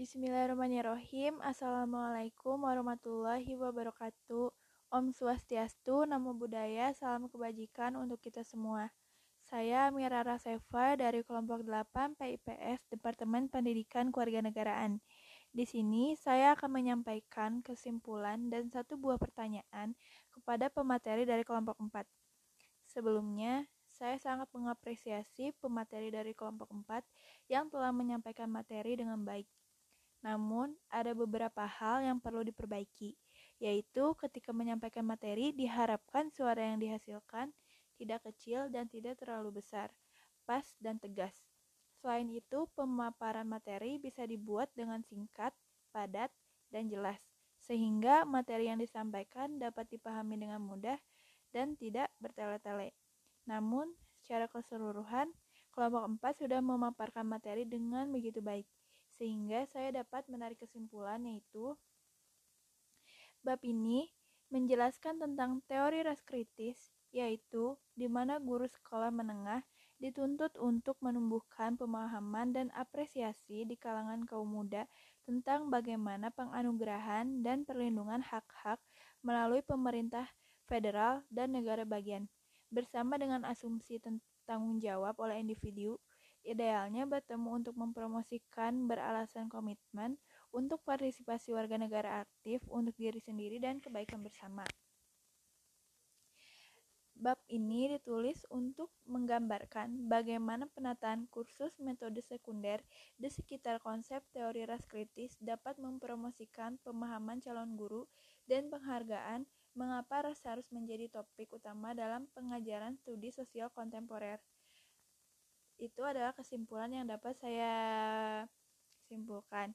Bismillahirrahmanirrahim. Assalamualaikum warahmatullahi wabarakatuh. Om Swastiastu, Namo Buddhaya, Salam Kebajikan untuk kita semua. Saya Mira Raseva dari kelompok 8 PIPS Departemen Pendidikan Kewarganegaraan. Di sini saya akan menyampaikan kesimpulan dan satu buah pertanyaan kepada pemateri dari kelompok 4. Sebelumnya, saya sangat mengapresiasi pemateri dari kelompok 4 yang telah menyampaikan materi dengan baik. Namun, ada beberapa hal yang perlu diperbaiki, yaitu ketika menyampaikan materi diharapkan suara yang dihasilkan tidak kecil dan tidak terlalu besar, pas dan tegas. Selain itu, pemaparan materi bisa dibuat dengan singkat, padat, dan jelas, sehingga materi yang disampaikan dapat dipahami dengan mudah dan tidak bertele-tele. Namun, secara keseluruhan, kelompok 4 sudah memaparkan materi dengan begitu baik sehingga saya dapat menarik kesimpulan yaitu bab ini menjelaskan tentang teori ras kritis yaitu di mana guru sekolah menengah dituntut untuk menumbuhkan pemahaman dan apresiasi di kalangan kaum muda tentang bagaimana penganugerahan dan perlindungan hak-hak melalui pemerintah federal dan negara bagian, bersama dengan asumsi tanggung jawab oleh individu Idealnya bertemu untuk mempromosikan beralasan komitmen untuk partisipasi warga negara aktif untuk diri sendiri dan kebaikan bersama. Bab ini ditulis untuk menggambarkan bagaimana penataan kursus metode sekunder di sekitar konsep teori ras kritis dapat mempromosikan pemahaman calon guru dan penghargaan mengapa ras harus menjadi topik utama dalam pengajaran studi sosial kontemporer itu adalah kesimpulan yang dapat saya simpulkan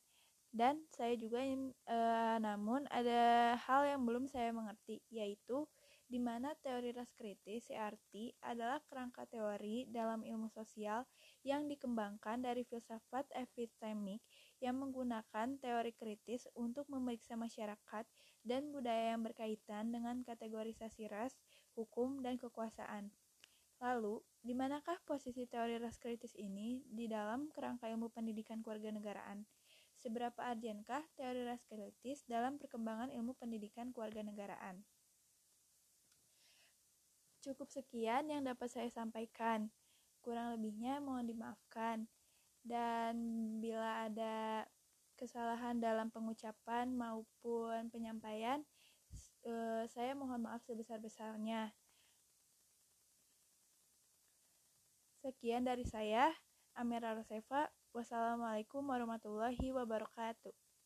dan saya juga ingin e, namun ada hal yang belum saya mengerti yaitu di mana teori ras kritis CRT adalah kerangka teori dalam ilmu sosial yang dikembangkan dari filsafat epistemik yang menggunakan teori kritis untuk memeriksa masyarakat dan budaya yang berkaitan dengan kategorisasi ras, hukum, dan kekuasaan. Lalu, di manakah posisi teori ras kritis ini di dalam kerangka ilmu pendidikan keluarga negaraan? Seberapa arjenkah teori ras kritis dalam perkembangan ilmu pendidikan keluarga negaraan? Cukup sekian yang dapat saya sampaikan. Kurang lebihnya mohon dimaafkan. Dan bila ada kesalahan dalam pengucapan maupun penyampaian, eh, saya mohon maaf sebesar-besarnya. Sekian dari saya, Amira Roseva. Wassalamualaikum warahmatullahi wabarakatuh.